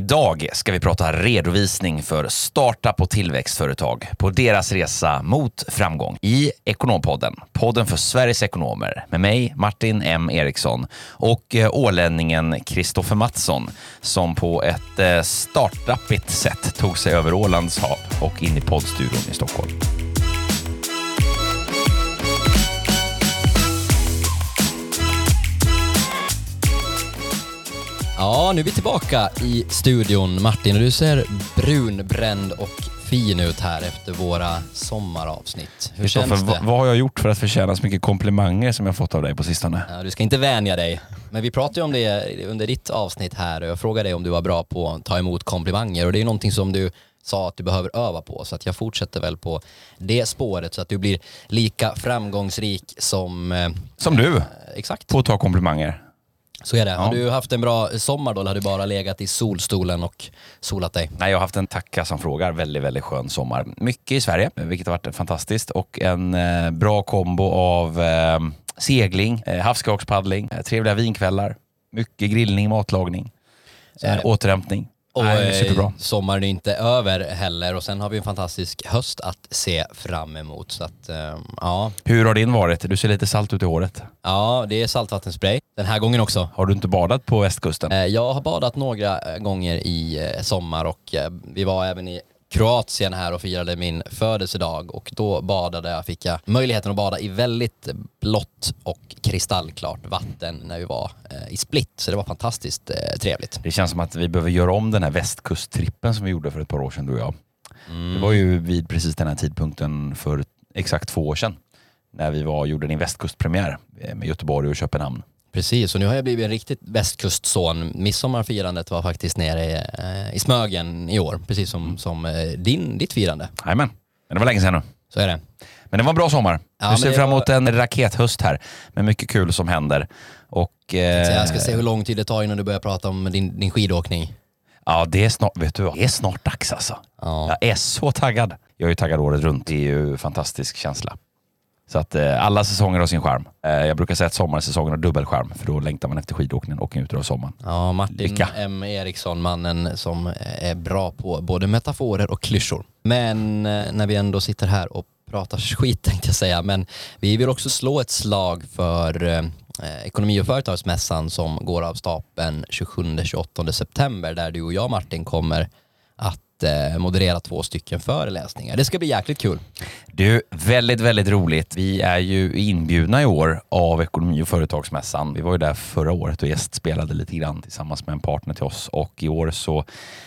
Idag ska vi prata redovisning för startup och tillväxtföretag på deras resa mot framgång i Ekonompodden, podden för Sveriges ekonomer med mig Martin M Eriksson och eh, ålänningen Kristoffer Mattsson som på ett eh, startupigt sätt tog sig över Ålands hav och in i poddstudion i Stockholm. Ja, nu är vi tillbaka i studion. Martin, du ser brunbränd och fin ut här efter våra sommaravsnitt. Hur känns det? vad, har jag gjort för att förtjäna så mycket komplimanger som jag fått av dig på sistone? Ja, du ska inte vänja dig. Men vi pratade ju om det under ditt avsnitt här och jag frågade dig om du var bra på att ta emot komplimanger och det är någonting som du sa att du behöver öva på så att jag fortsätter väl på det spåret så att du blir lika framgångsrik som... Eh, Som du, eh, exakt, på att ta komplimanger. Så är det. Har du haft en bra sommar då eller har du bara legat i solstolen och solat dig? Nej, jag har haft en tacka som frågar. Väldigt, väldigt skön sommar. Mycket i Sverige, vilket har varit fantastiskt. Och en eh, bra kombo av eh, segling, eh, havskrakspaddling, eh, trevliga vinkvällar, mycket grillning, matlagning, eh, återhämtning. Och Nej, eh, superbra. sommaren är inte över heller och sen har vi en fantastisk höst att se fram emot. Så att, eh, ja. Hur har din varit? Du ser lite salt ut i håret. ja, det är saltvattenspray den här gången också. Har du inte badat på västkusten? Eh, Jag har badat några eh, gånger i sommar och vi var även i Kroatien här och firade min födelsedag och då badade jag, fick jag möjligheten att bada i väldigt blått och kristallklart vatten när vi var eh, i Split. Så det var fantastiskt eh, trevligt. Det känns som att vi behöver göra om den här västkusttrippen som vi gjorde för ett par år sedan du och jag. Mm. Det var ju vid precis den här tidpunkten för exakt två år sedan. När vi var gjorde din västkustpremiär eh, med Göteborg och Köpenhamn. Precis, och nu har jag blivit en riktigt västkustson. Midsommarfirandet var faktiskt nere i, eh, i Smögen i år, precis som, som eh, din, ditt firande. Jajamän, men det var länge sedan nu. Så är det. Men det var en bra sommar. Ja, vi men ser fram var- emot en rakethöst här med mycket kul som händer. Och, Så jag ska eh, se hur lång tid det tar innan du börjar prata om din, din skidåkning. Ja, det är snart, vet du vad? Det är snart dags alltså. Ja. Jag är så taggad. Jag är ju taggad året runt. Det är ju en fantastisk känsla. Så att eh, alla säsonger har sin charm. Eh, jag brukar säga att sommarsäsongen har dubbelskärm för då längtar man efter skidåkningen och njuter av sommaren. Ja, Martin Lycka. M Eriksson, mannen som är bra på både metaforer och klyschor. Men eh, när vi ändå sitter här och pratar skit tänkte jag säga, men vi vill också slå ett slag för eh, Ekonomi och företagsmässan som går av stapeln 27-28 september där du och jag Martin kommer att eh, moderera två stycken föreläsningar. Det ska bli jäkligt kul. Du, väldigt, väldigt roligt. Vi är ju inbjudna i år av Ekonomi och företagsmässan. Vi var ju där förra året och gästspelade lite grann tillsammans med en partner till oss och i år så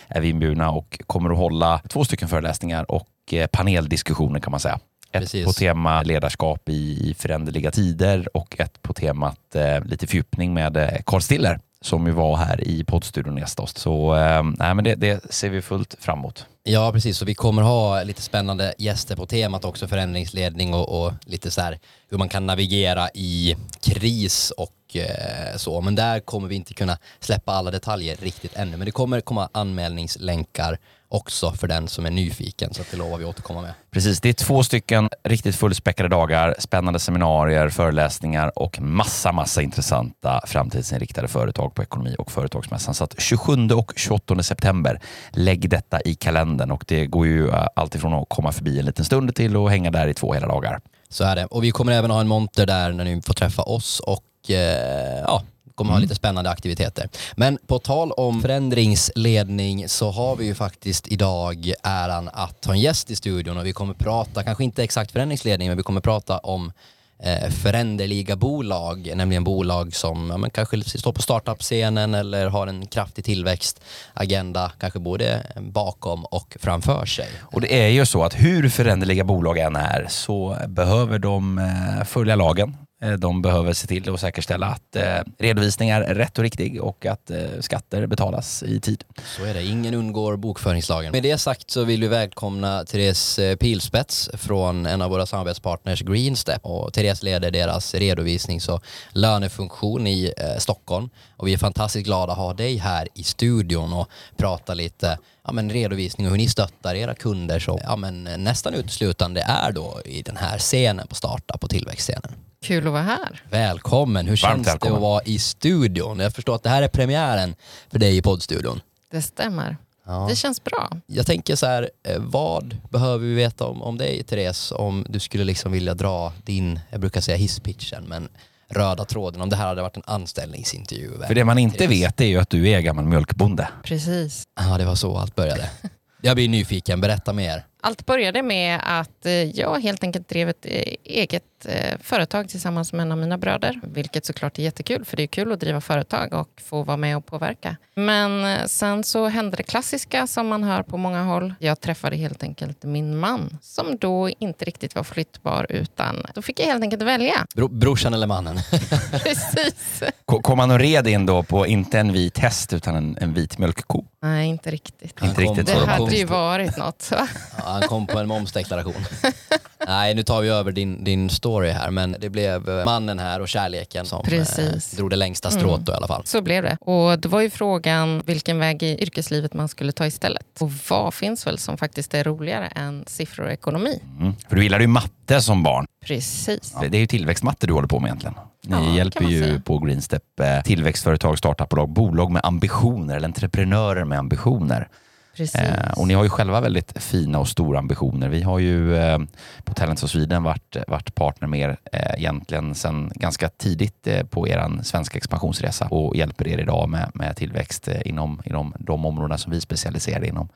är vi inbjudna och kommer att hålla två stycken föreläsningar och eh, paneldiskussioner kan man säga. Ett Precis. på tema ledarskap i, i föränderliga tider och ett på temat eh, lite fördjupning med eh, Carl Stiller som ju var här i poddstudion och oss. Så eh, nej, men det, det ser vi fullt fram emot. Ja, precis. Så vi kommer ha lite spännande gäster på temat också, förändringsledning och, och lite så här hur man kan navigera i kris och eh, så. Men där kommer vi inte kunna släppa alla detaljer riktigt ännu. Men det kommer komma anmälningslänkar också för den som är nyfiken, så att det lovar vi återkomma med. Precis, det är två stycken riktigt fullspäckade dagar, spännande seminarier, föreläsningar och massa, massa intressanta framtidsinriktade företag på Ekonomi och företagsmässan. Så att 27 och 28 september, lägg detta i kalendern och det går ju eh, alltifrån att komma förbi en liten stund till att hänga där i två hela dagar. Så är det. Och vi kommer även ha en monter där när ni får träffa oss och eh, ja, kommer ha lite spännande aktiviteter. Men på tal om förändringsledning så har vi ju faktiskt idag äran att ha en gäst i studion och vi kommer prata, kanske inte exakt förändringsledning, men vi kommer prata om eh, föränderliga bolag, nämligen bolag som ja, men kanske står på startup-scenen eller har en kraftig tillväxtagenda, kanske både bakom och framför sig. Och det är ju så att hur föränderliga bolag än är så behöver de eh, följa lagen. Eh, de behöver se till att säkerställa att eh, redovisningar är rätt och riktig och att eh, skatter betalas i tid. Så är det, ingen undgår bokföringslagen. Med det sagt så vill vi välkomna Therese Pilspets från en av våra samarbetspartners Greenstep. Och Therese leder deras redovisnings och lönefunktion i Stockholm. Och vi är fantastiskt glada att ha dig här i studion och prata lite ja, men redovisning och hur ni stöttar era kunder som ja, men nästan uteslutande är då i den här scenen på startup och tillväxtscenen. Kul att vara här. Välkommen, hur Varmt känns det välkommen. att vara i studion? Jag förstår att det här är premiären för dig i poddstudion. Det stämmer. Ja. Det känns bra. Jag tänker så här, eh, vad behöver vi veta om, om dig Therese om du skulle liksom vilja dra din, jag brukar säga hisspitchen, men röda tråden om det här hade varit en anställningsintervju. För det man inte Therese. vet är ju att du är gammal mjölkbonde. Precis. Ja, det var så allt började. Jag blir nyfiken, berätta mer. Allt började med att eh, jag helt enkelt drev ett eh, eget eh, företag tillsammans med en av mina bröder. Vilket såklart är jättekul, för det är kul att driva företag och få vara med och påverka. Men sen så hände det klassiska som man hör på många håll. Jag träffade helt enkelt min man som då inte riktigt var flyttbar utan då fick jag helt enkelt välja. Bro, brorsan eller mannen? Precis. Ko- Kom han och red in då på, inte en vit häst, utan en, en vit mjölkko? Nej, inte riktigt. Inte riktigt Det hade ju varit något. va? Ja, han kom på en momsdeklaration. Nej, nu tar vi över din, din story här, men det blev eh, mannen här och kärleken som Precis. Eh, drog det längsta strået Mm. då i alla fall. Så blev det. Och det var ju frågan vilken väg i yrkeslivet man skulle ta istället. Och vad finns väl som faktiskt är roligare än siffror och ekonomi? Mm. För du gillade ju matte som barn. Precis. Det är ju tillväxtmatte du håller på med egentligen. Ni Ja, hjälper ju säga. på Greenstep eh, tillväxtföretag, startupbolag, bolag med ambitioner eller entreprenörer med ambitioner. Precis. Eh, och ni har ju själva väldigt fina och stora ambitioner. Vi har ju eh, på Talents of Sweden varit, varit partner med er eh, egentligen sedan ganska tidigt eh, på er svenska expansionsresa och hjälper er idag med, med tillväxt eh, inom, inom de områden som vi specialiserar inom.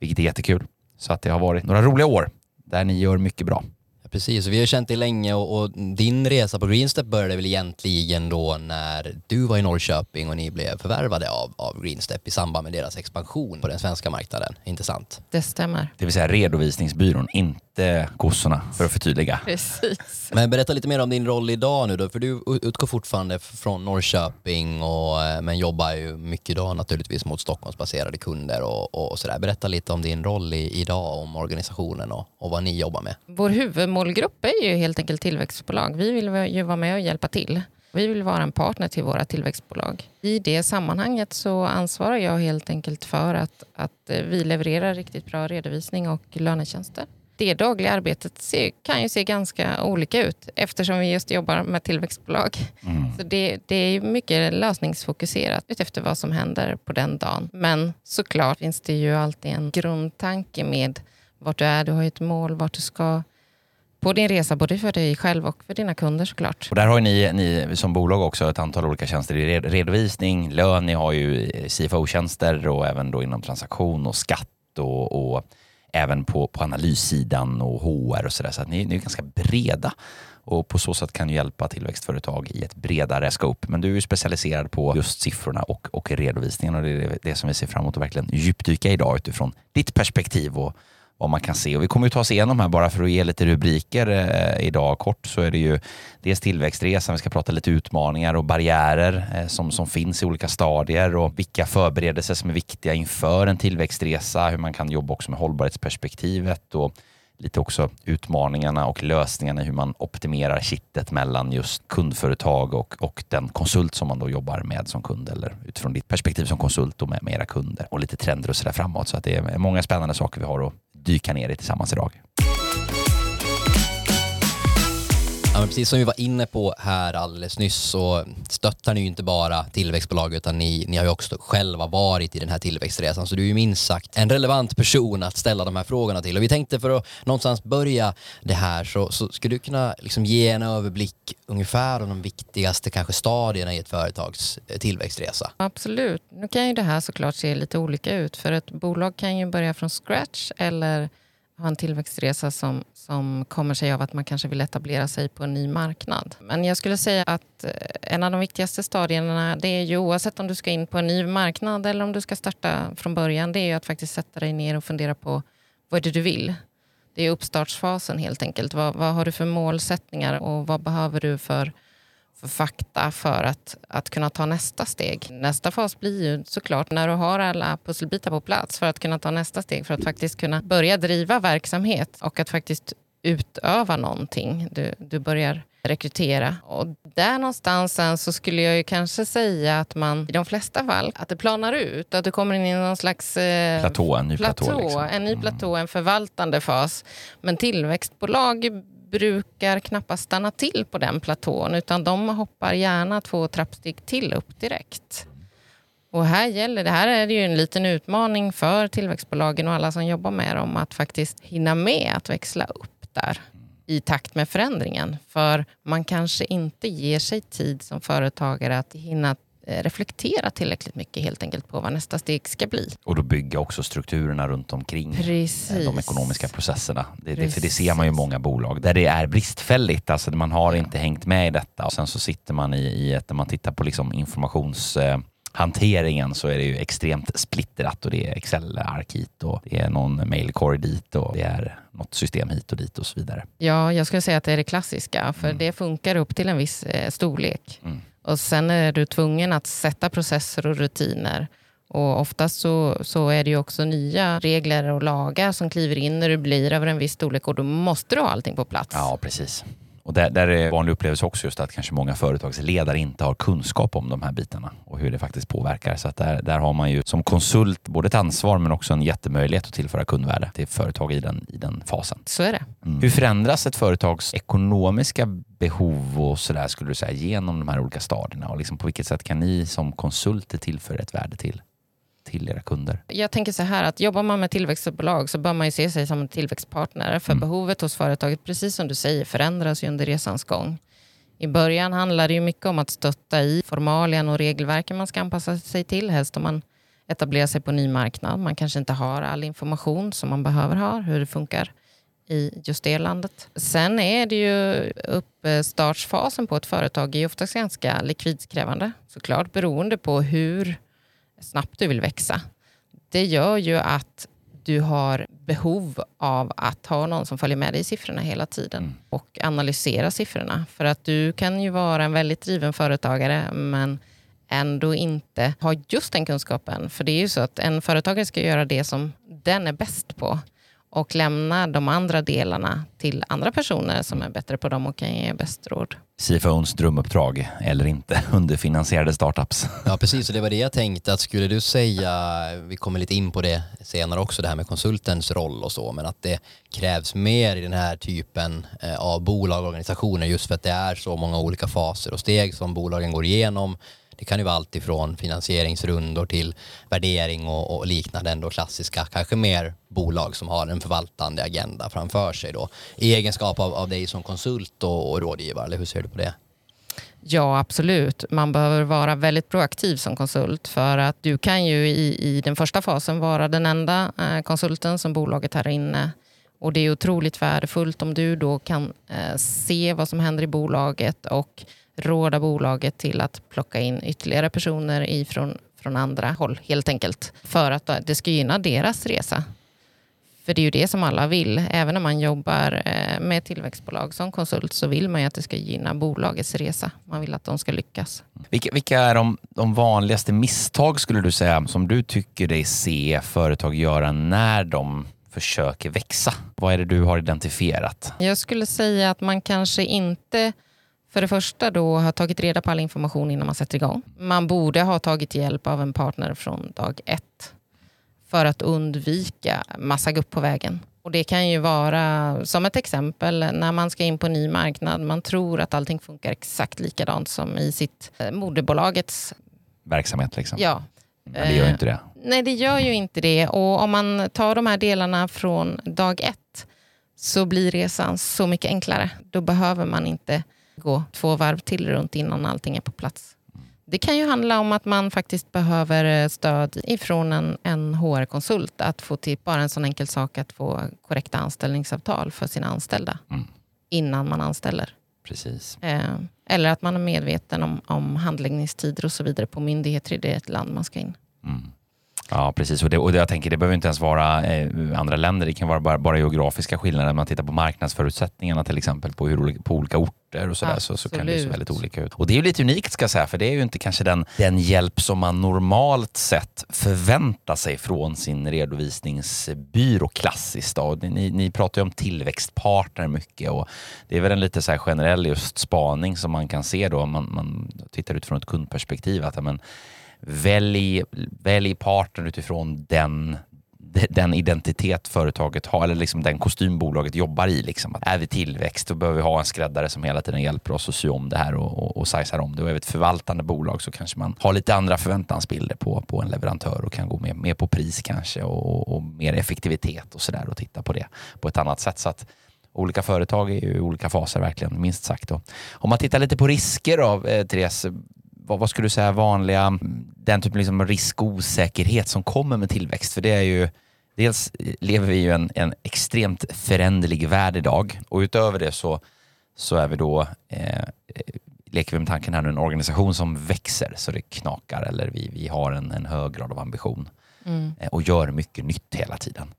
Vilket är jättekul. Så att det har varit några roliga år där ni gör mycket bra. Precis, och vi har känt dig länge och, och din resa på Greenstep började väl egentligen då när du var i Norrköping och ni blev förvärvade av, av Greenstep i samband med deras expansion på den svenska marknaden. Intressant. Det stämmer. Det vill säga redovisningsbyrån, inte kossorna för att förtydliga. Precis. Men berätta lite mer om din roll idag nu då, för du utgår fortfarande från Norrköping och, eh, men jobbar ju mycket då naturligtvis mot Stockholmsbaserade kunder och, och sådär. Berätta lite om din roll i, idag, om organisationen och, och vad ni jobbar med. Vår huvudmålgrupp är ju helt enkelt tillväxtbolag. Vi vill ju vara med och hjälpa till. Vi vill vara en partner till våra tillväxtbolag. I det sammanhanget så ansvarar jag helt enkelt för att, att eh, vi levererar riktigt bra redovisning och lönetjänster. Det dagliga arbetet ser, kan ju se ganska olika ut eftersom vi just jobbar med tillväxtbolag. Mm. Så det, det är mycket lösningsfokuserat utefter vad som händer på den dagen. Men såklart finns det ju alltid en grundtanke med vart du är, du har ju ett mål, vart du ska på din resa, både för dig själv och för dina kunder såklart. Och där har ni, ni som bolag också ett antal olika tjänster i red- redovisning, lön, ni har ju CFO-tjänster och även då inom transaktion och skatt och, och även på, på analyssidan och HR och sådär. Så att ni, ni är ganska breda och på så sätt kan ju hjälpa tillväxtföretag i ett bredare scope. Men du är ju specialiserad på just siffrorna och, och redovisningen och det är det, som vi ser fram emot att verkligen djupdyka i idag utifrån ditt perspektiv och vad man kan se. Och vi kommer ju ta oss igenom här bara för att ge lite rubriker eh, idag kort så är det ju dels tillväxtresan, vi ska prata lite utmaningar och barriärer eh, som, som finns i olika stadier och vilka förberedelser som är viktiga inför en tillväxtresa, hur man kan jobba också med hållbarhetsperspektivet och lite också utmaningarna och lösningarna i hur man optimerar kittet mellan just kundföretag och, och den konsult som man då jobbar med som kund eller utifrån ditt perspektiv som konsult och med, med era kunder och lite trender och sådär framåt. Så att det är många spännande saker vi har att dyka ner i tillsammans idag. Ja, men precis som vi var inne på här alldeles nyss så stöttar ni ju inte bara tillväxtbolag utan ni, ni har ju också själva varit i den här tillväxtresan. Så du är ju minst sagt en relevant person att ställa de här frågorna till. Och vi tänkte för att någonstans börja det här så, så skulle du kunna liksom ge en överblick ungefär om de viktigaste kanske stadierna i ett företags eh, tillväxtresa. Absolut. Nu kan ju det här såklart se lite olika ut. För ett bolag kan ju börja från scratch eller ha en tillväxtresa som, som kommer sig av att man kanske vill etablera sig på en ny marknad. Men jag skulle säga att eh, en av de viktigaste stadierna det är ju oavsett om du ska in på en ny marknad eller om du ska starta från början det är ju att faktiskt sätta dig ner och fundera på vad är det du vill? Det är uppstartsfasen helt enkelt. Vad, vad har du för målsättningar och vad behöver du för för fakta för att, att kunna ta nästa steg. Nästa fas blir ju såklart när du har alla pusselbitar på plats för att kunna ta nästa steg för att faktiskt kunna börja driva verksamhet och att faktiskt utöva någonting. Du, du börjar rekrytera. Och där någonstans sen så skulle jag ju kanske säga att man i de flesta fall att det planar ut, att du kommer in i någon slags eh, Platå, en ny platå. platå, liksom. en ny platå, en förvaltande fas. Men tillväxtbolag brukar knappast stanna till på den platån utan de hoppar gärna två trappsteg till upp direkt. Och här gäller det, här är det ju en liten utmaning för tillväxtbolagen och alla som jobbar med dem att faktiskt hinna med att växla upp där i takt med förändringen. För man kanske inte ger sig tid som företagare att hinna reflektera tillräckligt mycket helt enkelt på vad nästa steg ska bli. Och då bygga också strukturerna runt omkring eh, Precis. de ekonomiska processerna. Det, det, för det ser man ju i många bolag där det är bristfälligt. Alltså man har inte hängt med i detta. Och sen så sitter man i, i ett, när man tittar på liksom informations eh, hanteringen så är det ju extremt splittrat och det är Excel-ark hit och det är någon mailkorg dit och det är något system hit och dit och så vidare. Ja, jag skulle säga att det är det klassiska, för mm. det funkar upp till en viss eh, storlek. Mm. Och sen är du tvungen att sätta processer och rutiner. Och oftast så, så är det ju också nya regler och lagar som kliver in när du blir över en viss storlek och då måste du ha allting på plats. Ja, precis. Och där, där är vanlig upplevelse också just att kanske många företagsledare inte har kunskap om de här bitarna och hur det faktiskt påverkar. Så att där, där har man ju som konsult både ett ansvar men också en jättemöjlighet att tillföra kundvärde till företag i den, i den fasen. Så är det. Mm. Hur förändras ett företags ekonomiska behov och sådär skulle du säga genom de här olika stadierna och liksom på vilket sätt kan ni som konsulter tillföra ett värde till till era kunder? Jag tänker så här att jobbar man med tillväxtbolag så bör man ju se sig som en tillväxtpartner. För mm. behovet hos företaget, precis som du säger, förändras ju under resans gång. I början handlar det ju mycket om att stötta i formalien och regelverken man ska anpassa sig till. Helst om man etablerar sig på ny marknad. Man kanske inte har all information som man behöver ha, hur det funkar i just det landet. Sen är det ju uppstartsfasen på ett företag är oftast ganska likvidskrävande såklart beroende på hur snabbt du vill växa. Det gör ju att du har behov av att ha någon som följer med dig i siffrorna hela tiden mm. och analysera siffrorna. För att du kan ju vara en väldigt driven företagare men ändå inte ha just den kunskapen. För det är ju så att en företagare ska göra det som den är bäst på och lämna de andra delarna till andra personer som är bättre på dem och kan ge bäst råd. CFOns drömuppdrag, eller inte, underfinansierade startups. Ja, precis. Och det var det jag tänkte att skulle du säga, vi kommer lite in på det senare också, det här med konsultens roll och så, men att det krävs mer i den här typen eh, av bolag och organisationer just för att det är så många olika faser och steg som bolagen går igenom det kan ju vara allt ifrån finansieringsrundor till värdering och, och liknande ändå klassiska, kanske mer bolag som har en förvaltande agenda framför sig då. I egenskap av, av dig som konsult och, och rådgivare, eller hur ser du på det? Ja, absolut. Man behöver vara väldigt proaktiv som konsult för att du kan ju i, i den första fasen vara den enda eh, konsulten som bolaget har inne och det är otroligt värdefullt om du då kan eh, se vad som händer i bolaget och råda bolaget till att plocka in ytterligare personer ifrån, från andra håll helt enkelt. För att det ska gynna deras resa. För det är ju det som alla vill. Även när man jobbar eh, med tillväxtbolag som konsult så vill man ju att det ska gynna bolagets resa. Man vill att de ska lyckas. Vilka, vilka är de, de vanligaste misstag skulle du säga som du tycker dig se företag göra när de försöker växa? Vad är det du har identifierat? Jag skulle säga att man kanske inte för det första då ha tagit reda på all information innan man sätter igång. Man borde ha tagit hjälp av en partner från dag ett för att undvika massa gupp på vägen. Och Det kan ju vara, som ett exempel, när man ska in på en ny marknad. Man tror att allting funkar exakt likadant som i sitt eh, moderbolagets verksamhet. Liksom. Ja. Men det gör ju inte det. Eh, nej, det gör ju inte det. Och om man tar de här delarna från dag ett så blir resan så mycket enklare. Då behöver man inte gå två varv till runt innan allting är på plats. Det kan ju handla om att man faktiskt behöver eh, stöd ifrån en, en HR-konsult. Att få till bara en sån enkel sak att få korrekta anställningsavtal för sina anställda mm. innan man anställer. Precis. Eh, eller att man är medveten om, om handläggningstider och så vidare på myndigheter i det land man ska in. Mm. Ja, precis. Och det, och det, jag tänker, det behöver inte ens vara eh, andra länder. Det kan vara bara, bara geografiska skillnader. Man tittar på marknadsförutsättningarna till exempel på, hur, på olika orter och sådär, så, så kan det se väldigt olika ut. Och det är ju lite unikt ska jag säga, för det är ju inte kanske den, den hjälp som man normalt sett förväntar sig från sin redovisningsbyrå klassiskt. Då. Ni, ni pratar ju om tillväxtpartner mycket och det är väl en lite så generell just spaning som man kan se då om man, man tittar utifrån ett kundperspektiv. Att, men, välj, välj partner utifrån den den identitet företaget har, eller liksom den kostym bolaget jobbar i. Liksom. Att är vi tillväxt, då behöver vi ha en skräddare som hela tiden hjälper oss att sy om det här och, och, och sajsar om det. Och är vi ett förvaltande bolag så kanske man har lite andra förväntansbilder på, på en leverantör och kan gå mer, mer på pris kanske och, och mer effektivitet och sådär och titta på det på ett annat sätt. Så att olika företag är ju i olika faser verkligen, minst sagt. Då. Om man tittar lite på risker då, eh, Therese, vad, vad skulle du säga vanliga, den typen av liksom risk och osäkerhet som kommer med tillväxt? För det är ju, dels lever vi i en, en extremt föränderlig värld idag och utöver det så, så är vi då, eh, leker vi med tanken här nu, en organisation som växer så det knakar eller vi, vi har en, en hög grad av ambition mm. eh, och gör mycket nytt hela tiden.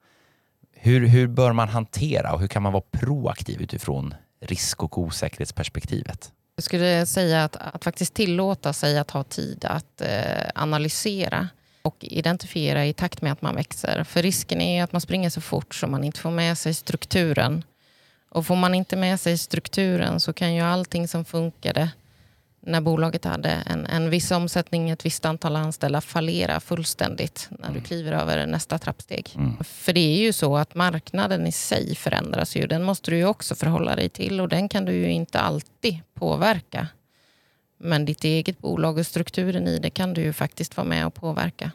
Hur, hur bör man hantera och hur kan man vara proaktiv utifrån risk och osäkerhetsperspektivet? Jag skulle säga att, att faktiskt tillåta sig att ha tid att eh, analysera och identifiera i takt med att man växer. För risken är att man springer så fort så man inte får med sig strukturen. Och får man inte med sig strukturen så kan ju allting som funkade när bolaget hade en, en viss omsättning, ett visst antal anställda fallera fullständigt när du mm. kliver över nästa trappsteg. Mm. För det är ju så att marknaden i sig förändras ju. Den måste du ju också förhålla dig till och den kan du ju inte alltid påverka. Men ditt eget bolag och strukturen i det kan du ju faktiskt vara med och påverka.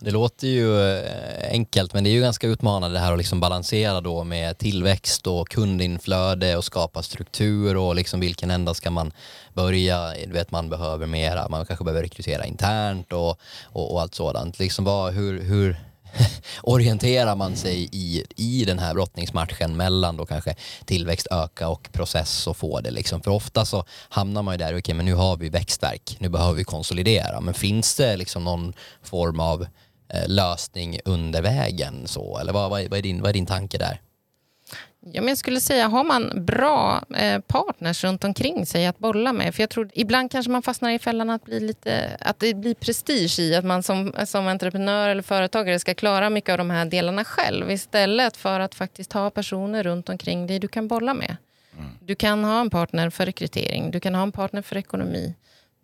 Det låter ju eh, enkelt men det är ju ganska utmanande det här att liksom balansera då med tillväxt och kundinflöde och skapa struktur och liksom vilken ända ska man börja? Du vet man behöver mera, man kanske behöver rekrytera internt och, och, och allt sådant. Liksom vad, hur, hur orienterar man sig i, i den här brottningsmatchen mellan då kanske tillväxt, öka och process och få det liksom. För ofta så hamnar man ju där, okej okay, men nu har vi växtverk, nu behöver vi konsolidera. Men finns det liksom någon form av lösning under vägen? Så? Eller vad, vad, är din, vad är din tanke där? Ja, men jag skulle säga, har man bra eh, partners runt omkring sig att bolla med? För jag tror ibland kanske man fastnar i fällan att, bli lite, att det blir prestige i att man som, som entreprenör eller företagare ska klara mycket av de här delarna själv istället för att faktiskt ha personer runt omkring dig du kan bolla med. Mm. Du kan ha en partner för rekrytering, du kan ha en partner för ekonomi.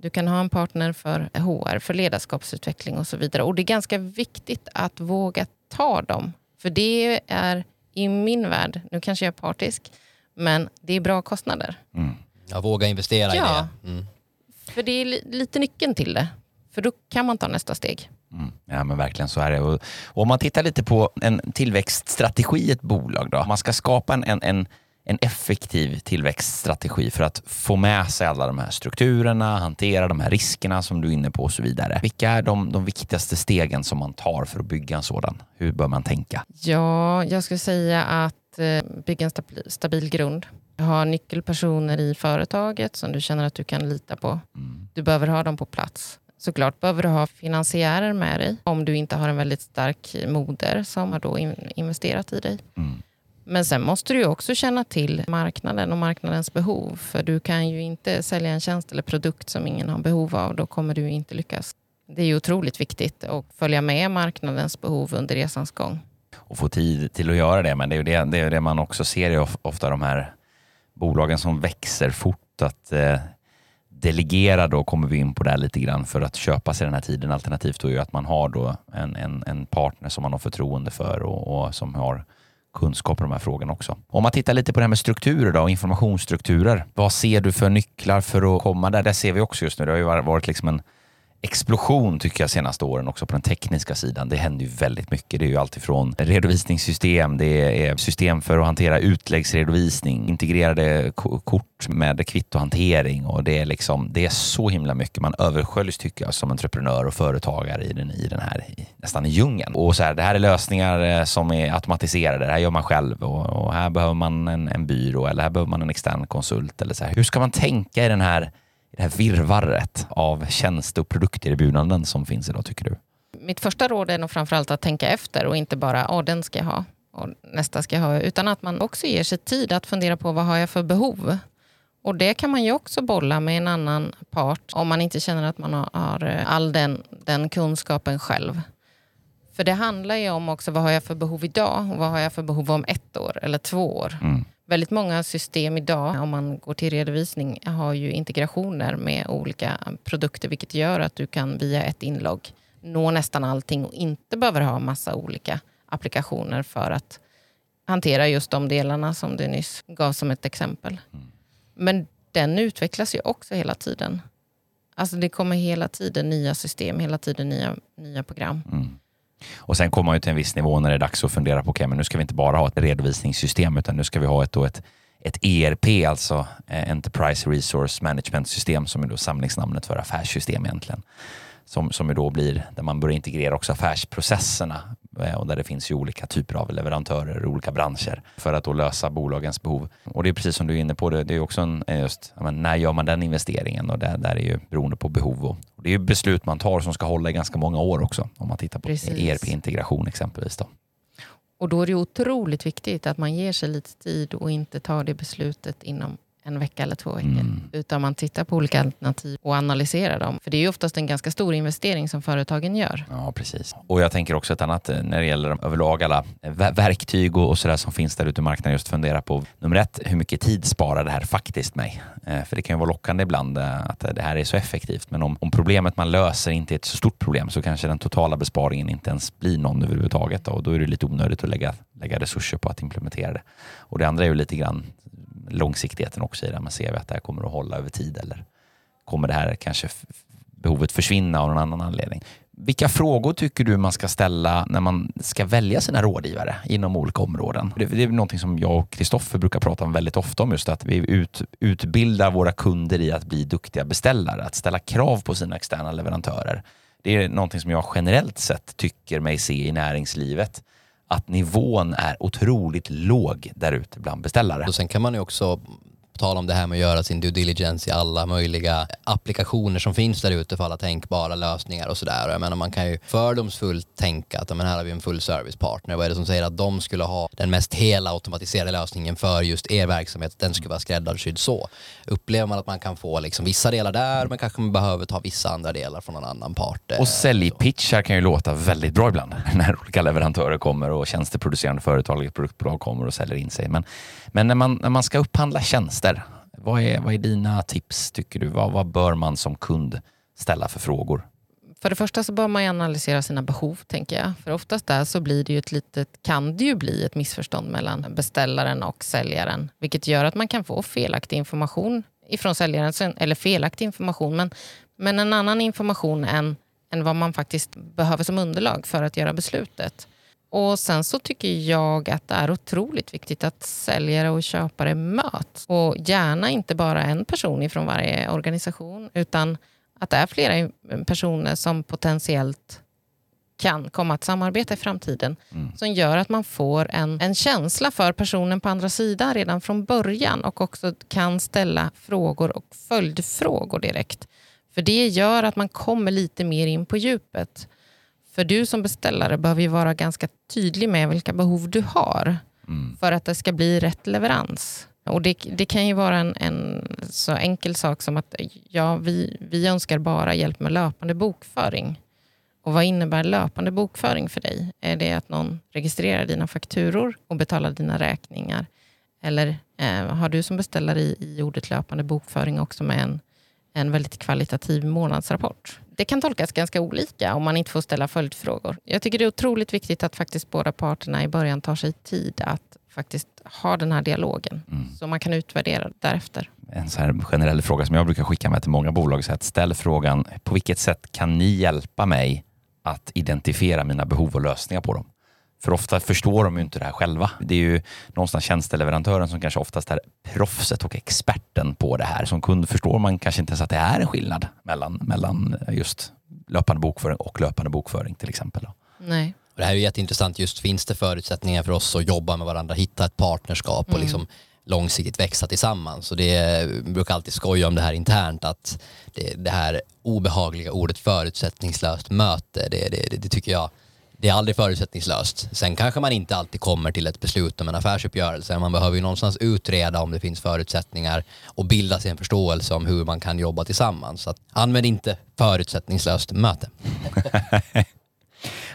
Du kan ha en partner för HR, för ledarskapsutveckling och så vidare. Och det är ganska viktigt att våga ta dem. För det är i min värld, nu kanske jag är partisk, men det är bra kostnader. Mm. Ja, våga investera ja, i det. Mm. För det är lite nyckeln till det. För då kan man ta nästa steg. Mm. Ja men verkligen så är det. Och, och, om man tittar lite på en tillväxtstrategi i ett bolag då. Man ska skapa en, en, en en effektiv tillväxtstrategi för att få med sig alla de här strukturerna, hantera de här riskerna som du är inne på och så vidare. Vilka är de, de viktigaste stegen som man tar för att bygga en sådan? Hur bör man tänka? Ja, jag skulle säga att eh, bygga en stabil, stabil grund. Ha nyckelpersoner i företaget som du känner att du kan lita på. Mm. Du behöver ha dem på plats. Såklart behöver du ha finansiärer med dig om du inte har en väldigt stark moder som har då investerat i dig. Mm. Men sen måste du också känna till marknaden och marknadens behov. För du kan ju inte sälja en tjänst eller produkt som ingen har behov av. Då kommer du inte lyckas. Det är ju otroligt viktigt att följa med marknadens behov under resans gång. Och få tid till att göra det. Men det är ju det, det, är det man också ser i ofta de här bolagen som växer fort. Att eh, delegera då kommer vi in på det lite grann för att köpa sig den här tiden. Alternativt då är ju att man har då en, en, en partner som man har förtroende för och, och som har kunskap om de här frågorna också. Om man tittar lite på det här med strukturer då, informationsstrukturer. Vad ser du för nycklar för att komma där? Det ser vi också just nu. Det har ju varit liksom en explosion tycker jag senaste åren också på den tekniska sidan. Det händer ju väldigt mycket. Det är ju alltifrån redovisningssystem, det är system för att hantera utläggsredovisning, integrerade kort med kvittohantering och det är liksom, det är så himla mycket. Man översköljs tycker jag som entreprenör och företagare i den, i den här nästan i djungeln. Och så här, det här är lösningar eh, som är automatiserade. Det här gör man själv och, och här behöver man en, en byrå eller här behöver man en extern konsult eller så här. Hur ska man tänka i den här det här virrvarret av tjänste och produkterbjudanden som finns idag tycker du? Mitt första råd är nog framförallt att tänka efter och inte bara åh den ska jag ha och nästa ska jag ha, utan att man också ger sig tid att fundera på vad har jag för behov? Och det kan man ju också bolla med en annan part om man inte känner att man har eh, all den, den kunskapen själv. För det handlar ju om också vad har jag för behov idag och vad har jag för behov om ett år eller två år. Mm. Väldigt många system idag, om man går till redovisning, har ju integrationer med olika produkter, vilket gör att du kan via ett inlogg nå nästan allting och inte behöver ha massa olika applikationer för att hantera just de delarna som du nyss gav som ett exempel. Mm. Men den utvecklas ju också hela tiden. Alltså det kommer hela tiden nya system, hela tiden nya, nya program. Mm. Och sen kommer man ju till en viss nivå när det är dags att fundera på, okay, men nu ska vi inte bara ha ett redovisningssystem, utan nu ska vi ha ett, då ett, ett ERP, alltså eh, Enterprise Resource Management System, som är då samlingsnamnet för affärssystem egentligen. Som, som ju då blir där man börjar integrera också affärsprocesserna och där det finns ju olika typer av leverantörer i olika branscher för att då lösa bolagens behov. Och det är precis som du är inne på, det, det är också en, eh, just, men, när gör man den investeringen? Och där, där är ju beroende på behov. Och, och det är ju beslut man tar som ska hålla i ganska många år också, om man tittar på. ERP-integration exempelvis. Då. Och då är det otroligt viktigt att man ger sig lite tid och inte tar det beslutet inom en vecka eller två veckor. Mm. Utan man tittar på olika alternativ och analyserar dem. För det är ju oftast en ganska stor investering som företagen gör. Ja, precis. Och jag tänker också ett annat eh, när det gäller överlag alla eh, ver- verktyg och, och sådär som finns där ute i marknaden. Just fundera på nummer ett, hur mycket tid sparar det här faktiskt mig? Eh, för det kan ju vara lockande ibland eh, att det här är så effektivt. Men om, om problemet man löser inte är ett så stort problem så kanske den totala besparingen inte ens blir någon överhuvudtaget. Då, och då är det lite onödigt att lägga, lägga resurser på att implementera det. Och det andra är ju lite grann långsiktigheten också i det. Man ser vi att det här kommer att hålla över tid eller kommer det här kanske behovet försvinna av någon annan anledning. Vilka frågor tycker du man ska ställa när man ska välja sina rådgivare inom olika områden? Det, det är någonting som jag och Kristoffer brukar prata om väldigt ofta om just att vi ut, utbildar våra kunder i att bli duktiga beställare, att ställa krav på sina externa leverantörer. Det är någonting som jag generellt sett tycker mig se i näringslivet att nivån är otroligt låg där ute bland beställare. Och sen kan man ju också på tal om det här med att göra sin due diligence i alla möjliga applikationer som finns där ute för alla tänkbara lösningar och sådär. Jag menar man kan ju fördomsfullt tänka att men här har vi en full service partner. Vad är det som säger att de skulle ha den mest hela automatiserade lösningen för just er verksamhet? Den skulle vara skräddarsydd så. Upplever man att man kan få liksom vissa delar där men kanske man behöver ta vissa andra delar från någon annan part. Eh, och säljpitchar kan ju låta väldigt bra ibland när olika leverantörer kommer och tjänsteproducerande företag eller produktbolag kommer och säljer in sig. Men, men när, man, när man ska upphandla tjänster, vad är, vad är dina tips tycker du? Vad, vad bör man som kund ställa för frågor? För det första så bör man ju analysera sina behov, tänker jag. För oftast där så blir det ju ett litet, kan det ju bli ett missförstånd mellan beställaren och säljaren. Vilket gör att man kan få felaktig information ifrån säljaren, eller felaktig information, men, men en annan information än, än vad man faktiskt behöver som underlag för att göra beslutet. Och Sen så tycker jag att det är otroligt viktigt att säljare och köpare möts. Och gärna inte bara en person ifrån varje organisation, utan att det är flera personer som potentiellt kan komma att samarbeta i framtiden. Som gör att man får en, en känsla för personen på andra sidan redan från början och också kan ställa frågor och följdfrågor direkt. För det gör att man kommer lite mer in på djupet. För du som beställare behöver ju vara ganska tydlig med vilka behov du har för att det ska bli rätt leverans. Och det, det kan ju vara en, en så enkel sak som att ja, vi, vi önskar bara hjälp med löpande bokföring. Och vad innebär löpande bokföring för dig? Är det att någon registrerar dina fakturor och betalar dina räkningar? Eller eh, har du som beställare i, i ordet löpande bokföring också med en, en väldigt kvalitativ månadsrapport? Det kan tolkas ganska olika om man inte får ställa följdfrågor. Jag tycker det är otroligt viktigt att faktiskt båda parterna i början tar sig tid att faktiskt ha den här dialogen. Så man kan utvärdera därefter. En så här generell fråga som jag brukar skicka med till många bolag. Så att ställ frågan, på vilket sätt kan ni hjälpa mig att identifiera mina behov och lösningar på dem? För ofta förstår de ju inte det här själva. Det är ju någonstans tjänsteleverantören som kanske oftast är proffset och experten på det här. Som kund förstår man kanske inte ens att det är en skillnad mellan, mellan just löpande bokföring och löpande bokföring till exempel. Nej. Och det här är ju jätteintressant, just finns det förutsättningar för oss att jobba med varandra, hitta ett partnerskap och liksom långsiktigt växa tillsammans. Och det vi brukar alltid skoja om det här internt, att det, det här obehagliga ordet förutsättningslöst möte, det, det, det, det tycker jag, det är aldrig förutsättningslöst. Sen kanske man inte alltid kommer till ett beslut om en affärsuppgörelse. Man behöver ju någonstans utreda om det finns förutsättningar och bilda sig en förståelse om hur man kan jobba tillsammans. Så att, använd inte förutsättningslöst möte.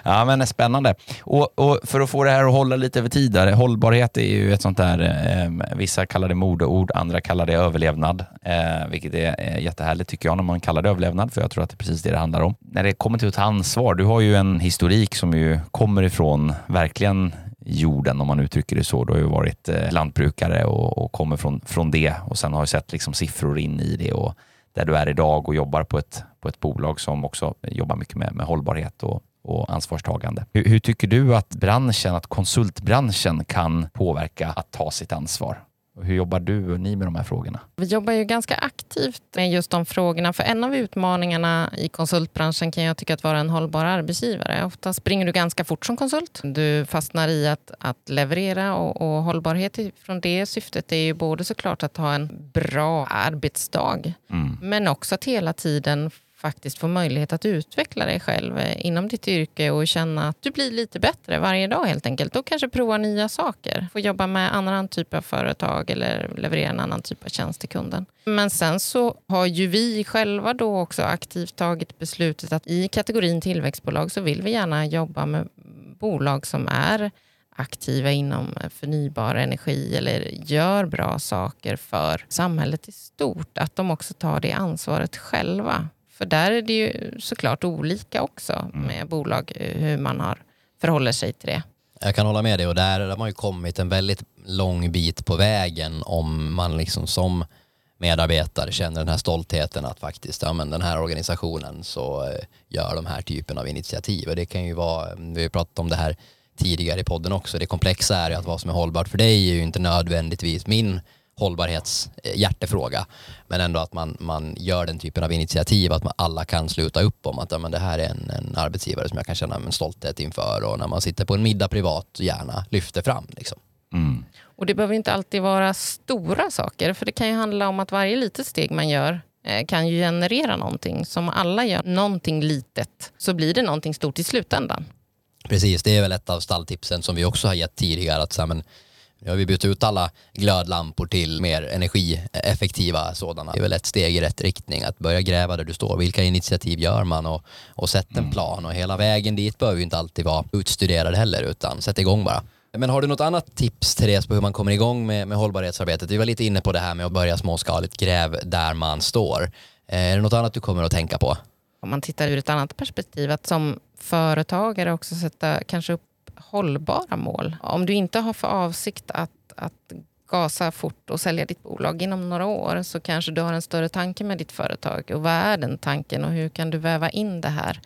Ja, men spännande. Och, och, för att få det här att hålla lite över tid, där, hållbarhet är ju ett sånt där, eh, vissa kallar det modeord, andra kallar det överlevnad, eh, vilket är eh, jättehärligt tycker jag när man kallar det överlevnad, för jag tror att det är precis det det handlar om. När det kommer till att ta ansvar, du har ju en historik som ju kommer ifrån verkligen jorden om man uttrycker det så. Du har ju varit eh, lantbrukare och, och kommer från, från det och sen har jag sett liksom siffror in i det och där du är idag och jobbar på ett, på ett bolag som också jobbar mycket med, med hållbarhet och, och ansvarstagande. Hur, hur, tycker du att branschen, att konsultbranschen kan påverka att ta sitt ansvar? Hur jobbar du och ni med de här frågorna? Vi jobbar ju ganska aktivt med just de frågorna. För en av utmaningarna i konsultbranschen kan jag tycka att vara en hållbar arbetsgivare. Ofta springer du ganska fort som konsult. Du fastnar i att, att leverera och, och hållbarhet från det syftet är ju både såklart att ha en bra arbetsdag mm. men också att hela tiden faktiskt få möjlighet att utveckla dig själv eh, inom ditt yrke och känna att du blir lite bättre varje dag helt enkelt. Och kanske prova nya saker. Få jobba med annan typ av företag eller leverera en annan typ av tjänst till kunden. Men sen så har ju vi själva då också aktivt tagit beslutet att i kategorin tillväxtbolag så vill vi gärna jobba med bolag som är aktiva inom eh, förnybar energi eller gör bra saker för samhället i stort, att de också tar det ansvaret själva. För där är det ju såklart olika också mm. med bolag, eh, hur man har förhåller sig till det. Jag kan hålla med dig och där har man ju kommit en väldigt lång bit på vägen om man liksom som medarbetare känner den här stoltheten att faktiskt, ja men den här organisationen så eh, gör de här typen av initiativ och det kan ju vara, vi har pratat om det här tidigare i podden också, det komplexa är ju att vad som är hållbart för dig är ju inte nödvändigtvis min hållbarhetshjärtefråga. Men ändå att man, man gör den typen av initiativ, att man alla kan sluta upp om att ja, men det här är en, en arbetsgivare som jag kan känna en stolthet inför och när man sitter på en middag privat gärna lyfter fram. Liksom. Mm. Och det behöver inte alltid vara stora saker, för det kan ju handla om att varje litet steg man gör eh, kan ju generera någonting. Som alla gör någonting litet så blir det någonting stort i slutändan. Precis, det är väl ett av stalltipsen som vi också har gett tidigare. att så här, men nu har vi bytt ut alla glödlampor till mer energieffektiva sådana. Det är väl ett steg i rätt riktning att börja gräva där du står. Vilka initiativ gör man och, och sätt en mm. plan och hela vägen dit behöver ju inte alltid vara utstuderad heller utan sätt igång bara. Men har du något annat tips Therese på hur man kommer igång med, med hållbarhetsarbetet? Vi var lite inne på det här med att börja småskaligt, gräv där man står. Eh, är det något annat du kommer att tänka på? Om man tittar ur ett annat perspektiv, att som företagare också sätta kanske upp hållbara mål. Om du inte har för avsikt att, att gasa fort och sälja ditt bolag inom några år så kanske du har en större tanke med ditt företag. Och vad är den tanken och hur kan du väva in det här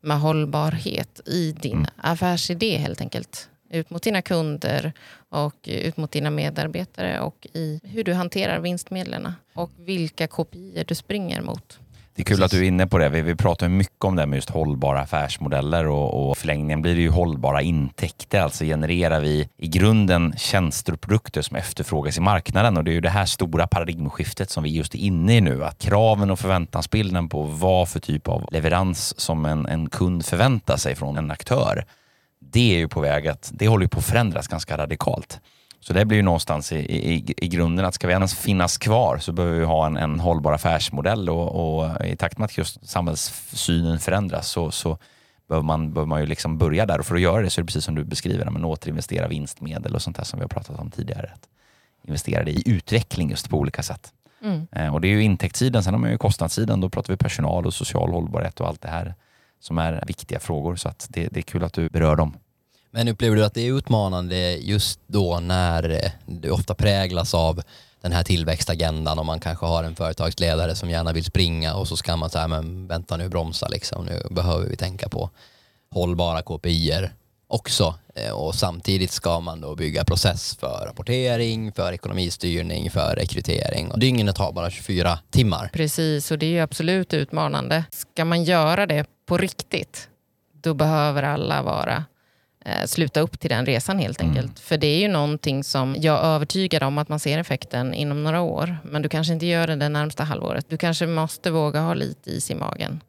med hållbarhet i din mm. affärsidé helt enkelt? Ut mot dina kunder och ut mot dina medarbetare och i hur du hanterar vinstmedlen och vilka kopior du springer mot. Det är kul Precis. att du är inne på det. Vi, vi pratar mycket om det med just hållbara affärsmodeller och, och förlängningen blir det ju hållbara intäkter. Alltså genererar vi i grunden tjänster och produkter som efterfrågas i marknaden och det är ju det här stora paradigmskiftet som vi just är inne i nu. Att kraven och förväntansbilden på vad för typ av leverans som en, en kund förväntar sig från en aktör. Det är ju på väg att, det håller ju på att förändras ganska radikalt. Så det blir ju någonstans i, i, i grunden att ska vi ens finnas kvar så behöver vi ha en, en hållbar affärsmodell och, och i takt med att just samhällssynen förändras så, så behöver man, behöver man ju liksom börja där och för att göra det så är det precis som du beskriver, men återinvestera vinstmedel och sånt där som vi har pratat om tidigare. Att investera det i utveckling just på olika sätt. Mm. Eh, och det är ju intäktssidan, sen har man ju kostnadssidan, då pratar vi personal och social hållbarhet och allt det här som är viktiga frågor. Så att det, det är kul att du berör dem. Men upplever du att det är utmanande just då när du ofta präglas av den här tillväxtagendan och man kanske har en företagsledare som gärna vill springa och så ska man säga men vänta nu bromsa liksom, nu behöver vi tänka på hållbara KPIer också eh, och samtidigt ska man då bygga process för rapportering, för ekonomistyrning, för rekrytering och dygnet har bara 24 timmar. Precis och det är ju absolut utmanande. Ska man göra det på riktigt då behöver alla vara sluta upp till den resan helt mm. enkelt. Mm. För det är ju någonting som jag är övertygad om att man ser effekten inom några år. Men du kanske inte gör det det närmsta halvåret. Du kanske måste våga ha lite is i magen.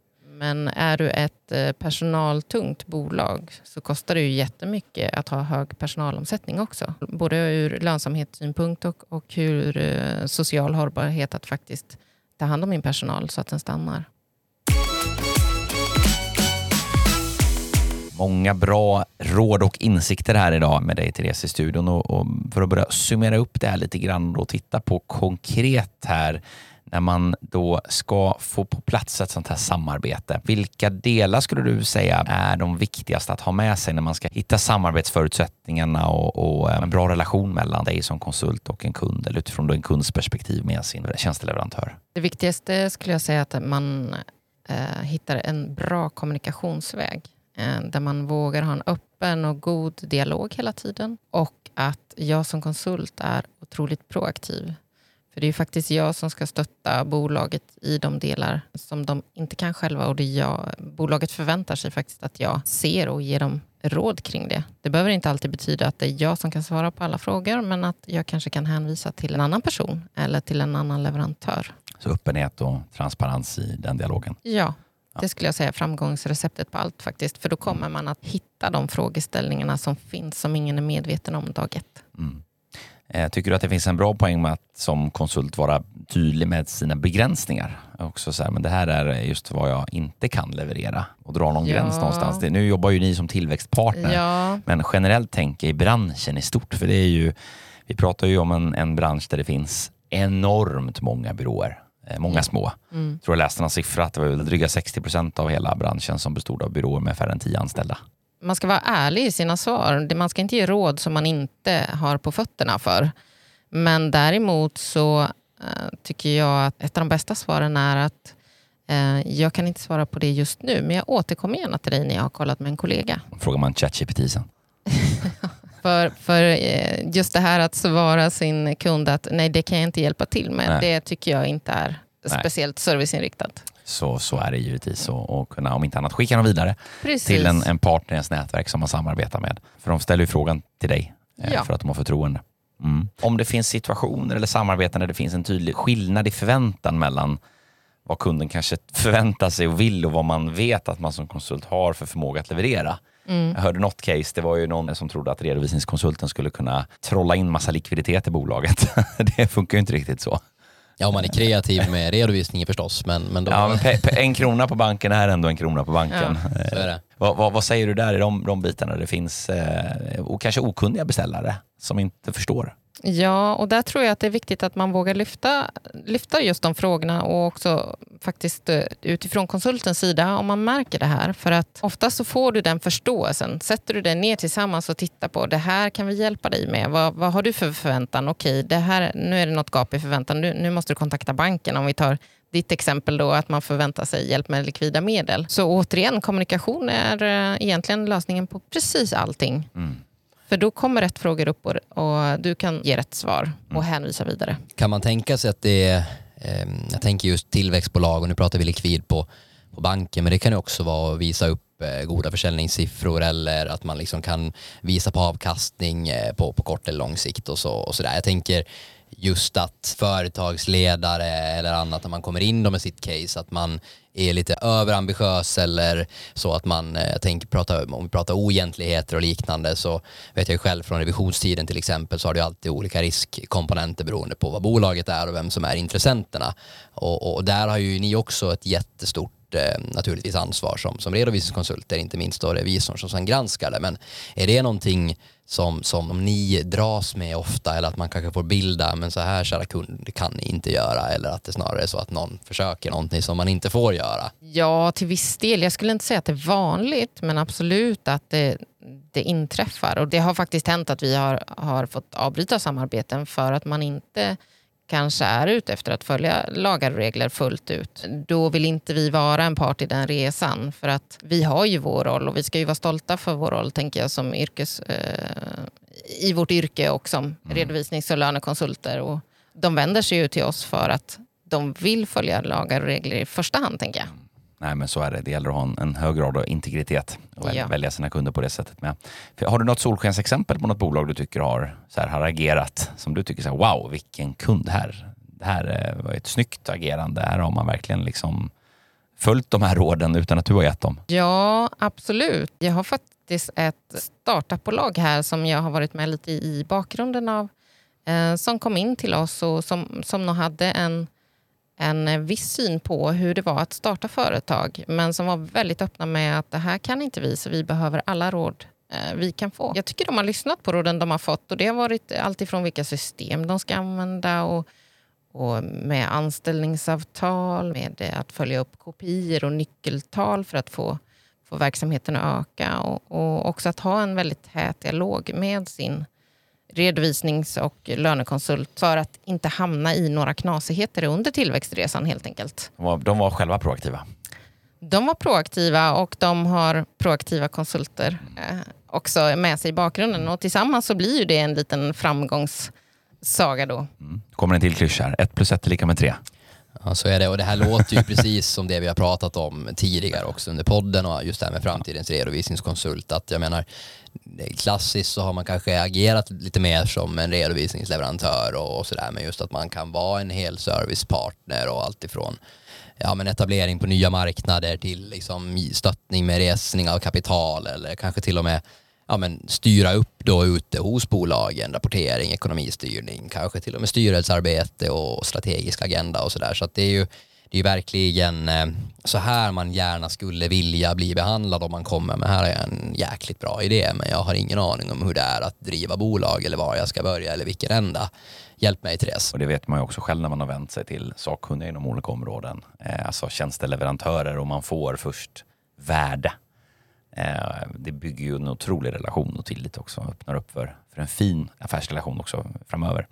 Men är du ett eh, personaltungt bolag så kostar det ju jättemycket att ha hög personalomsättning också. Både ur lönsamhetssynpunkt och, och ur eh, social hållbarhet att faktiskt ta hand om min personal så att den stannar. Många bra råd och insikter här idag med dig Therese i studion. Och, och för att börja summera upp det här lite grann och titta på konkret här när man då ska få på plats ett sånt här samarbete. Vilka delar skulle du säga är de viktigaste att ha med sig när man ska hitta samarbetsförutsättningarna och, och eh, en bra relation mellan dig som konsult och en kund eller utifrån en kunds perspektiv med sin tjänsteleverantör? Det viktigaste skulle jag säga att man eh, hittar en bra kommunikationsväg där man vågar ha en öppen och god dialog hela tiden och att jag som konsult är otroligt proaktiv. För det är faktiskt jag som ska stötta bolaget i de delar som de inte kan själva och det jag, bolaget förväntar sig faktiskt att jag ser och ger dem råd kring det. Det behöver inte alltid betyda att det är jag som kan svara på alla frågor men att jag kanske kan hänvisa till en annan person eller till en annan leverantör. Så öppenhet och transparens i den dialogen? Ja, det skulle jag säga är framgångsreceptet på allt faktiskt. För då kommer man att hitta de frågeställningarna som finns som ingen är medveten om dag ett. Mm. Eh, tycker du att det finns en bra poäng med att som konsult vara tydlig med sina begränsningar? Också så här, men det här är just vad jag inte kan leverera och dra någon ja. gräns någonstans. Nu jobbar ju ni som tillväxtpartner, ja. men generellt tänker i branschen i stort, för det är ju, vi pratar ju om en, en bransch där det finns enormt många byråer. Eh, många mm. små. Mm. Jag tror jag läste någon siffra att det var dryga 60 procent av hela branschen som bestod av byråer med färre än 10 anställda man ska vara ärlig i sina svar. Man ska inte ge råd som man inte har på fötterna för. Men däremot så uh, tycker jag att ett av de bästa svaren är att uh, jag kan inte svara på det just nu, men jag återkommer gärna till dig när jag har kollat med en kollega. Frågar man ChatGPT sen? för, för uh, just det här att svara sin kund att nej, det kan jag inte hjälpa till med, nej. det tycker jag inte är nej. speciellt serviceinriktat så, så är det givetvis. Och, och kunna, om inte annat, skicka dem vidare Precis. till en, en partner i ens nätverk som man samarbetar med. För de ställer ju frågan till dig eh, ja. för att de har förtroende. Mm. Om det finns situationer eller samarbeten där det finns en tydlig skillnad i förväntan mellan vad kunden kanske förväntar sig och vill och vad man vet att man som konsult har för förmåga att leverera. Mm. Jag hörde något case, det var ju någon som trodde att redovisningskonsulten skulle kunna trolla in massa likviditet i bolaget. det funkar ju inte riktigt så. Ja, om man är kreativ med redovisningen förstås. Men, men då... ja, men pe, pe, en krona på banken är ändå en krona på banken. Ja, så är det. Vad, vad, vad, säger du där i de, de bitarna? Det finns eh, och kanske okunniga beställare som inte förstår. Ja, och där tror jag att det är viktigt att man vågar lyfta, lyfta just de frågorna och också faktiskt eh, utifrån konsultens sida om man märker det här. För att ofta så får du den förståelsen. Sätter du dig ner tillsammans och tittar på det här kan vi hjälpa dig med. Vad, vad har du för förväntan? Okej, det här, nu är det något gap i förväntan. Nu, nu måste du kontakta banken. Om vi tar ditt exempel då att man förväntar sig hjälp med likvida medel. Så återigen, kommunikation är eh, egentligen lösningen på precis allting. Mm. För då kommer rätt frågor upp och, du kan ge rätt svar och mm. hänvisa vidare. Kan man tänka sig att det är, eh, jag tänker just tillväxtbolag och nu pratar vi likvid på, på banken, men det kan ju också vara att visa upp eh, goda försäljningssiffror eller att man liksom kan visa på avkastning eh, på, på kort eller lång sikt och så, och så där. Jag tänker just att företagsledare eller annat när man kommer in med sitt case att man är lite överambitiös eller så att man, eh, jag tänker prata, om vi pratar oegentligheter och liknande så vet jag själv från revisionstiden till exempel så har det alltid olika riskkomponenter beroende på vad bolaget är och vem som är intressenterna. Och, och där har ju ni också ett jättestort eh, naturligtvis ansvar som, som redovisningskonsulter, inte minst då revisorn som sen granskar det. Men är det någonting som, som ni dras med ofta eller att man kanske får bilda, men så här kära kund, det kan ni inte göra eller att det snarare är så att någon försöker någonting som man inte får göra? Ja, till viss del. Jag skulle inte säga att det är vanligt, men absolut att det, det inträffar. Och det har faktiskt hänt att vi har, har fått avbryta samarbeten för att man inte kanske är ute efter att följa lagar och regler fullt ut. Då vill inte vi vara en part i den resan för att vi har ju vår roll och vi ska ju vara stolta för vår roll tänker jag som yrkes, eh, i vårt yrke och som mm. redovisnings och lönekonsulter. Och de vänder sig ju till oss för att de vill följa lagar och regler i första hand tänker jag. Nej men så är det. Det gäller att ha en, en hög grad av integritet och ja. välja sina kunder på det sättet. Med. Har du något solskensexempel på något bolag du tycker har, så här, har agerat som du tycker så här, wow vilken kund här. Det här var ett snyggt agerande. Här har man verkligen liksom följt de här råden utan att du har gett dem. Ja absolut. Jag har faktiskt ett startupbolag här som jag har varit med lite i bakgrunden av. Eh, som kom in till oss och som, som nog hade en en eh, viss syn på hur det var att starta företag men som var väldigt öppna med att det här kan inte vi så vi behöver alla råd eh, vi kan få. Jag tycker de har lyssnat på råden de har fått och det har varit alltifrån vilka system de ska använda och, och med anställningsavtal, med att följa upp kopior och nyckeltal för att få, få verksamheten att öka och, och också att ha en väldigt tät dialog med sin redovisnings och lönekonsult för att inte hamna i några knasigheter under tillväxtresan helt enkelt. De var, de var själva proaktiva. De var proaktiva och de har proaktiva konsulter eh, också med sig i bakgrunden och tillsammans så blir ju det en liten framgångssaga då. Mm. Kommer en till klyscha här. Ett plus ett är lika med tre. Ja, så är det. Och det här låter ju precis som det vi har pratat om tidigare också under podden och just det här med framtidens redovisningskonsult. Att jag menar, klassiskt så har man kanske agerat lite mer som en redovisningsleverantör och, och sådär, men just att man kan vara en hel servicepartner och allt ifrån ja, men etablering på nya marknader till liksom stöttning med resning av kapital eller kanske till och med ja, men styra upp då ute hos bolagen, rapportering, ekonomistyrning, kanske till och med styrelsearbete och strategisk agenda och sådär. Så att det är ju det är verkligen eh, så här man gärna skulle vilja bli behandlad om man kommer med här är en jäkligt bra idé men jag har ingen aning om hur det är att driva bolag eller var jag ska börja eller vilken ända. Hjälp mig Therese. Och det vet man ju också själv när man har vänt sig till sakkunniga inom olika områden. Eh, alltså tjänsteleverantörer och man får först värde eh, det bygger ju en otrolig relation och tillit också. Öppnar upp för, för en fin affärsrelation också framöver.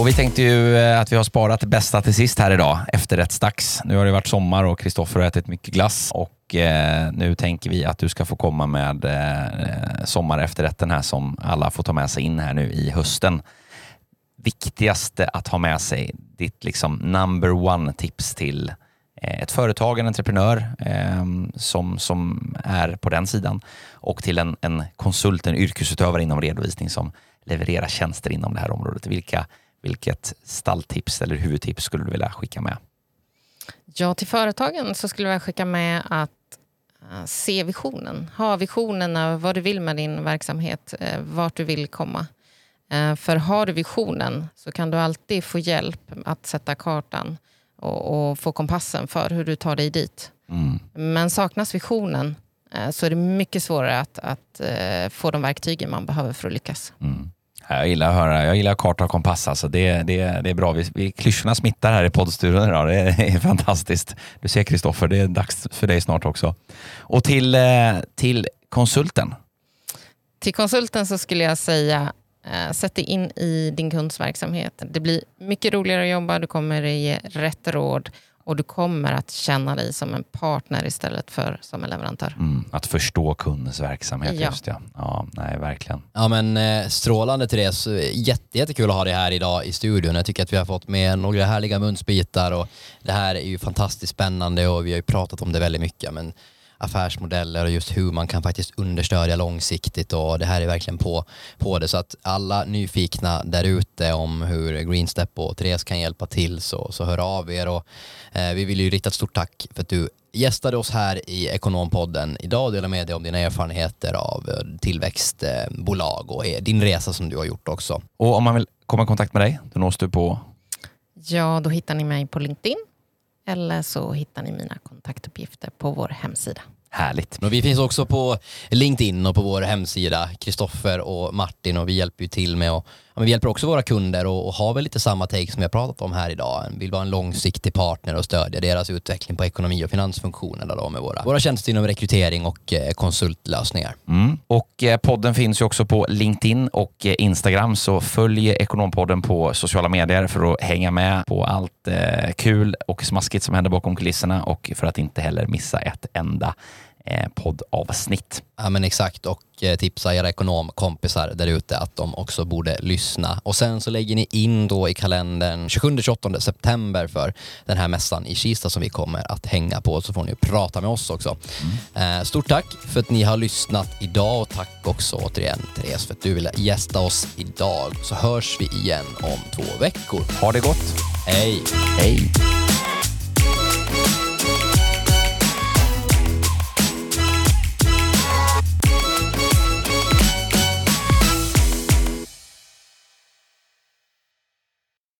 Och vi tänkte ju eh, att vi har sparat det bästa till sist här idag, efterrättsdags. Nu har det varit sommar och Kristoffer har ätit mycket glass och eh, nu tänker vi att du ska få komma med eh, sommarefterrätten här som alla får ta med sig in här nu i hösten. Viktigaste att ha med sig, ditt liksom number one tips till eh, ett företag, en entreprenör eh, som, som är på den sidan och till en, en konsult, en yrkesutövare inom redovisning som levererar tjänster inom det här området. Vilka, vilket stalltips eller huvudtips skulle du vilja skicka med? Ja, till företagen så skulle jag skicka med att uh, se visionen. Ha visionen av vad du vill med din verksamhet, uh, vart du vill komma. Uh, för har du visionen så kan du alltid få hjälp att sätta kartan och, och få kompassen för hur du tar dig dit. Mm. Men saknas visionen eh, så är det mycket svårare att, att eh, få de verktygen man behöver för att lyckas. Mm. Jag gillar att höra, jag gillar karta och kompass. Alltså det, det, det är bra. Vi, vi, klyschorna smittar här i poddstudion idag. Det är, det är fantastiskt. Du ser Kristoffer, det är dags för dig snart också. Och till, eh, till konsulten? Till konsulten så skulle jag säga eh, sätt dig in i din kunds verksamhet. Det blir mycket roligare att jobba, du kommer ge rätt råd och du kommer att känna dig som en partner istället för som en leverantör. Mm, att förstå kundens verksamhet, ja. just ja. Ja, nej, verkligen. Ja, men eh, strålande Therese. Jätte, jättekul att ha dig här idag i studion. Jag tycker att vi har fått med några härliga munsbitar och det här är ju fantastiskt spännande och vi har ju pratat om det väldigt mycket. Men affärsmodeller och just hur man kan faktiskt understödja långsiktigt och det här är verkligen på, på det. Så att alla nyfikna där ute om hur Greenstep och Therese kan hjälpa till så, så hör av er och eh, vi vill ju rikta ett stort tack för att du gästade oss här i Ekonompodden idag och delade med dig om dina erfarenheter av eh, tillväxtbolag och din resa som du har gjort också. Och om man vill komma i kontakt med dig, då nås du på? Ja, då hittar ni mig på LinkedIn eller så hittar ni mina kontaktuppgifter på vår hemsida. Härligt. Och vi finns också på LinkedIn och på vår hemsida, Kristoffer och Martin och vi hjälper ju till med att ja, vi hjälper också våra kunder och, och har väl lite samma take som vi har pratat om här idag. Vi vill vara en långsiktig partner och stödja deras utveckling på ekonomi och finansfunktionerna då med våra, våra tjänster inom rekrytering och eh, konsultlösningar. Mm. Och eh, podden finns ju också på LinkedIn och eh, Instagram så följ Ekonompodden på sociala medier för att hänga med på allt eh, kul och smaskigt som händer bakom kulisserna och för att inte heller missa ett enda eh, poddavsnitt. Ja men exakt och eh, tipsa era ekonomkompisar där ute att de också borde lyssna. Och sen så lägger ni in då i kalendern 27-28 september för den här mässan i Kista som vi kommer att hänga på så får ni prata med oss också. Mm. Eh, stort tack för att ni har lyssnat idag och tack också återigen Therese för att du ville gästa oss idag. Så hörs vi igen om två veckor. Ha det gott! Hej! Hej!